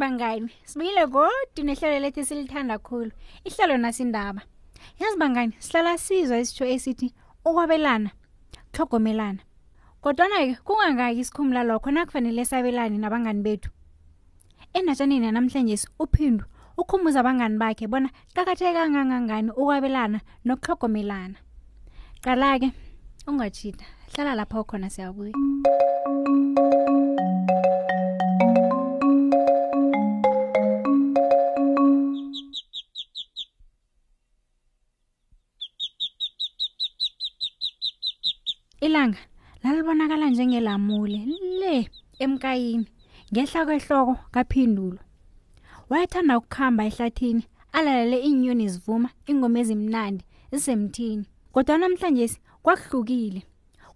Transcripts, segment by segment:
bangani sibuyile kodwa nehlelo lethu esilithanda khulu ihlelo nasindaba yazi bangani sihlala sizwa isitsho esithi ukwabelana tlhogomelana kodwana-ke kungangaki sikhumula lokho nakufanele sabelane nabangani bethu endatshaneni yanamhlanje uphindu ukhumbuza abangani bakhe bona qakatheke kangangangani ukwabelana nokuhlogomelana qala-ke ungatshida hlala lapha okhona siyabuya ilanga lalibonakala njengelamule le emkayini ngehla kwehloko kaphindulo wayethanda ukukhamba ehlathini alalele iinyoni zivuma ingoma ezimnandi zisemthini kodwa namhlanje kwakuhlukile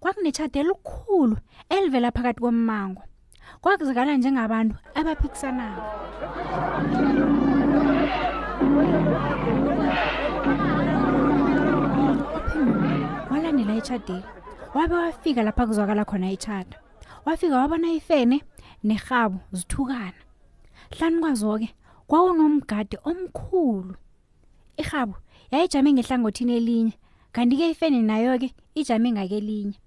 kwakunetshadi elikhulu elivela phakathi kommango kwakuzakala njengabantu abaphikisanayo walandela etshadeli wabe wafika lapha kuzwakala khona itshada wafika wabona ifene nerhabu zithukana hlani kwazo-ke kwawunomgade omkhulu irhabu yayijame ngehlangothini elinye kanti-ke ifene nayo-ke ijame ngakelinye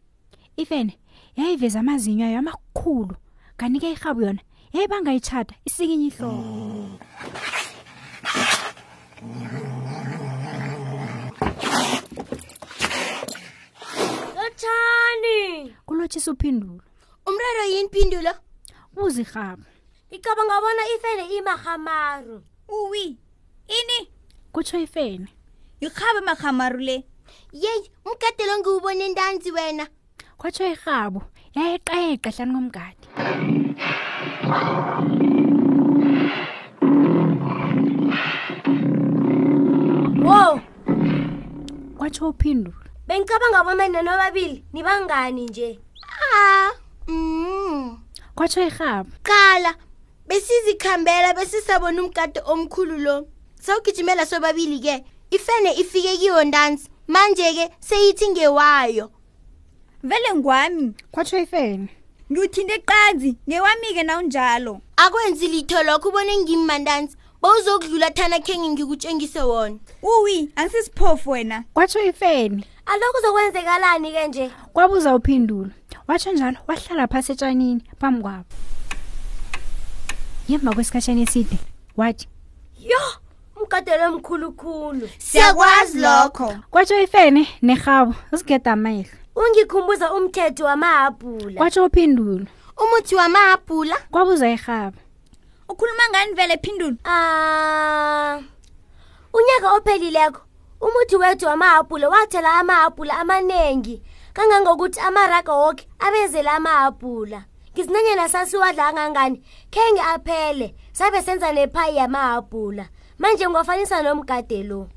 ifene yayiveza amazinyo ayo amakhulu kanti-ke irhabu yona yayibanga itshata isikinye ihloko lotshani kulotshisa uphindulo umraro yini phindulo buzirhabu ngicabanga bona ifene imahamaru uwi ini kutsho ifene irhabe mahamaru le yeyi umgade lo ngiwubona intanzi wena kwatsho irhabu yayeqayeqa hlani komgade wo kwatsho uphindulo bengicabanga bona nina nobabili nibangani nje ah Mm. Kwatsho irhabi. Qala besizikhambela besisabona umgade omkhulu lo. Sawugijimela sobabili ke. Ifene ifike kiwo ntanzi. Manje ke seyithi ngewayo. Vele ngwami. Kwatsho ifene. Ngiwuthinte qanzi ngewami ke nawunjalo. Akwenzi litho lokho ubone ngimmantanzi. bowuzokudlula thana khenge ngikutshengise wona uwi angisisiphofu wena kwatsho ifeni alo kuzokwenzekalani ke nje kwabuza uphindulo watsho njalo wahlala phasi etshanini phambi kwabo yemva kwesikhatshana eside wathi yo mgadelo mkhulukhulu siyakwazi lokho kwatsho ifene nerhabo usigeda amehlo ungikhumbuza umthetho wamahabhula kwatsho uphindulo umuthi wamahabhula kwabuza irhabo ukhuluma ngani vele phindulo ah unyaka ophelileko umuthi wethu wamahabhula wathela amahabhula amaningi kangangokuthi amaraga woke abezela amahabhula ngizinanyana sasiwadla angangani khenge aphele sabe senza nephayi yamahabhula manje ngiwafanisa nomgade lo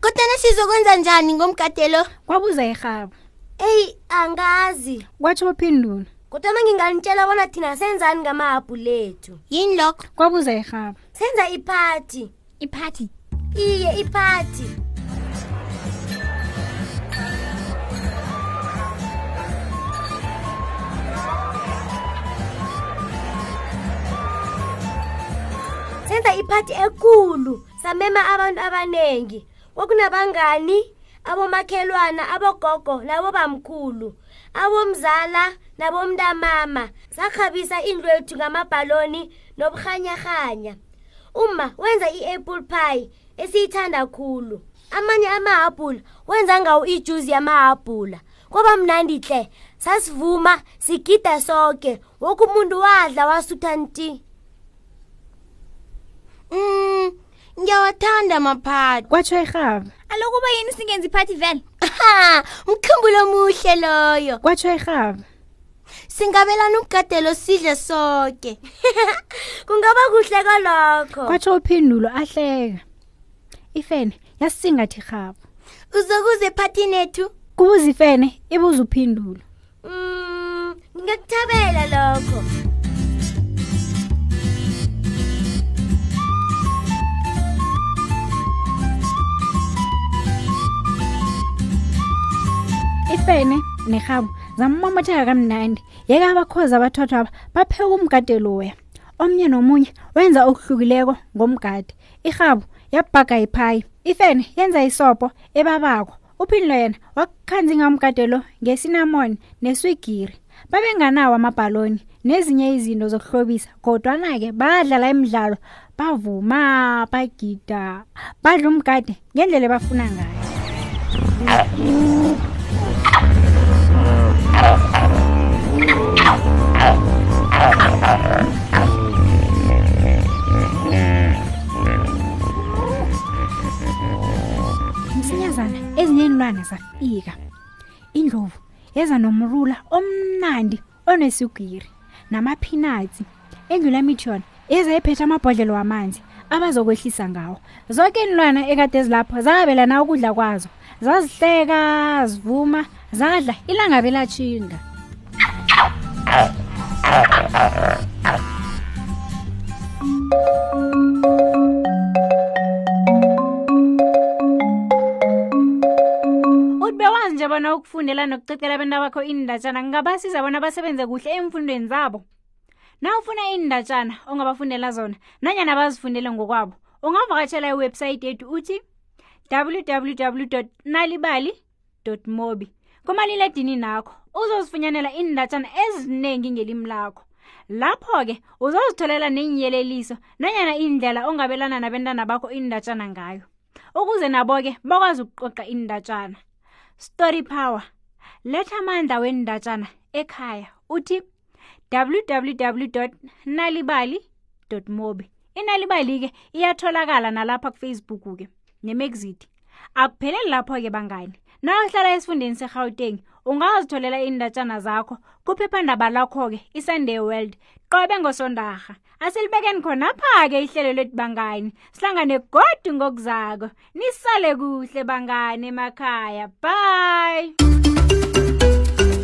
kodwana sizokwenza njani ngomgade lo kwabuza irhaba eyi angazi kwatsho phendula kodwana nginganitshela bona thina senzani ngamahabhu lethu yini lokho kwabuza irhaba senza iphathi iphathi iye iphathi senza iphathi ekulu samema abantu abaningi kwakunabangani abomakhelwana abogogo nabobamkhulu abomzala nabomntamama sakhabisa indlwethu ngamabhaloni noburhanyarhanya uma wenza i-apple pie esiyithanda khulu amanye amahabhula wenza ngawo ijuzi yamahabhula kwaba mnandi hle sasivuma sigida soke woke umuntu wadla wasutha nti mm ngiyawathanda amaphathi kwatsho irhaba alokuba yini singenza iphathi vele ha mkhumbulo omuhle loyo kwatsho irhaba singabelana umgadelo sidle soke kungaba kuhle kolokho kwatsho uphindulo ahleka ifene yasingathi irhaba uzokuze ephathini ethu kubuza ifene ibuza uphindulo Mm, ngingakuthabela lokho. ifene nerhamu zammomotheka kamnandi yeke abakhozi abathathwa aba bapheka umgade loya omnye nomunye wenza okuhlukileko ngomgade irhabu yabhaga iphayi ifene yenza isobho ebabako uphililo yena wakukhanzi ngamgadelo ngesinamoni neswigiri babenganawo amabhaloni nezinye izinto zokuhlobisa kodwana-ke badlala imidlalo bavuma bagida badla umgade ngendlela ebafuna ngayo msinyazana ezinye iinlwana zafika indlovu yeza nomrula omnandi onesugiri namaphinatsi endlulamityona yeza ephethe amabhodlelo wamanzi abazokwehlisa ngawo zonke iinlwana ekade ezilapho zabelana ukudla kwazo zazihleka zivuma zadla ilanga belatshinga utibewanje bona ukufundela nokucecela abantu abakho iindatshana ngingabasiza bona basebenze kuhle emfundweni zabo na ufuna iindatshana ongabafundela zona nanyana bazifundele ngokwabo ungavakatshela iwebhsayithi yethu uthi www nalibali mobi kumaliledini nakho uzozifunyanela iindatshana eziningi ngelimi lakho lapho-ke uzozitholela neenyeleliso nanyana indlela ongabelana nabentana bakho iindatshana ngayo ukuze nabo-ke bakwazi ukuqoqa iindatshana story power letha amandla weendatshana ekhaya uthi www nalibali mobi inalibali-ke iyatholakala nalapha kufacebook-ke nemexit akupheleli lapho-ke bangani nawuhlala esifundeni serhawuteng ungazitholela iindatshana zakho kuphephandaba lakho-ke isunday world qobe ngosondarha asilibekeni khonapha-ke ihlelo lethu bangani sihlangane godi ngokuzako nisale kuhle bangani emakhaya bye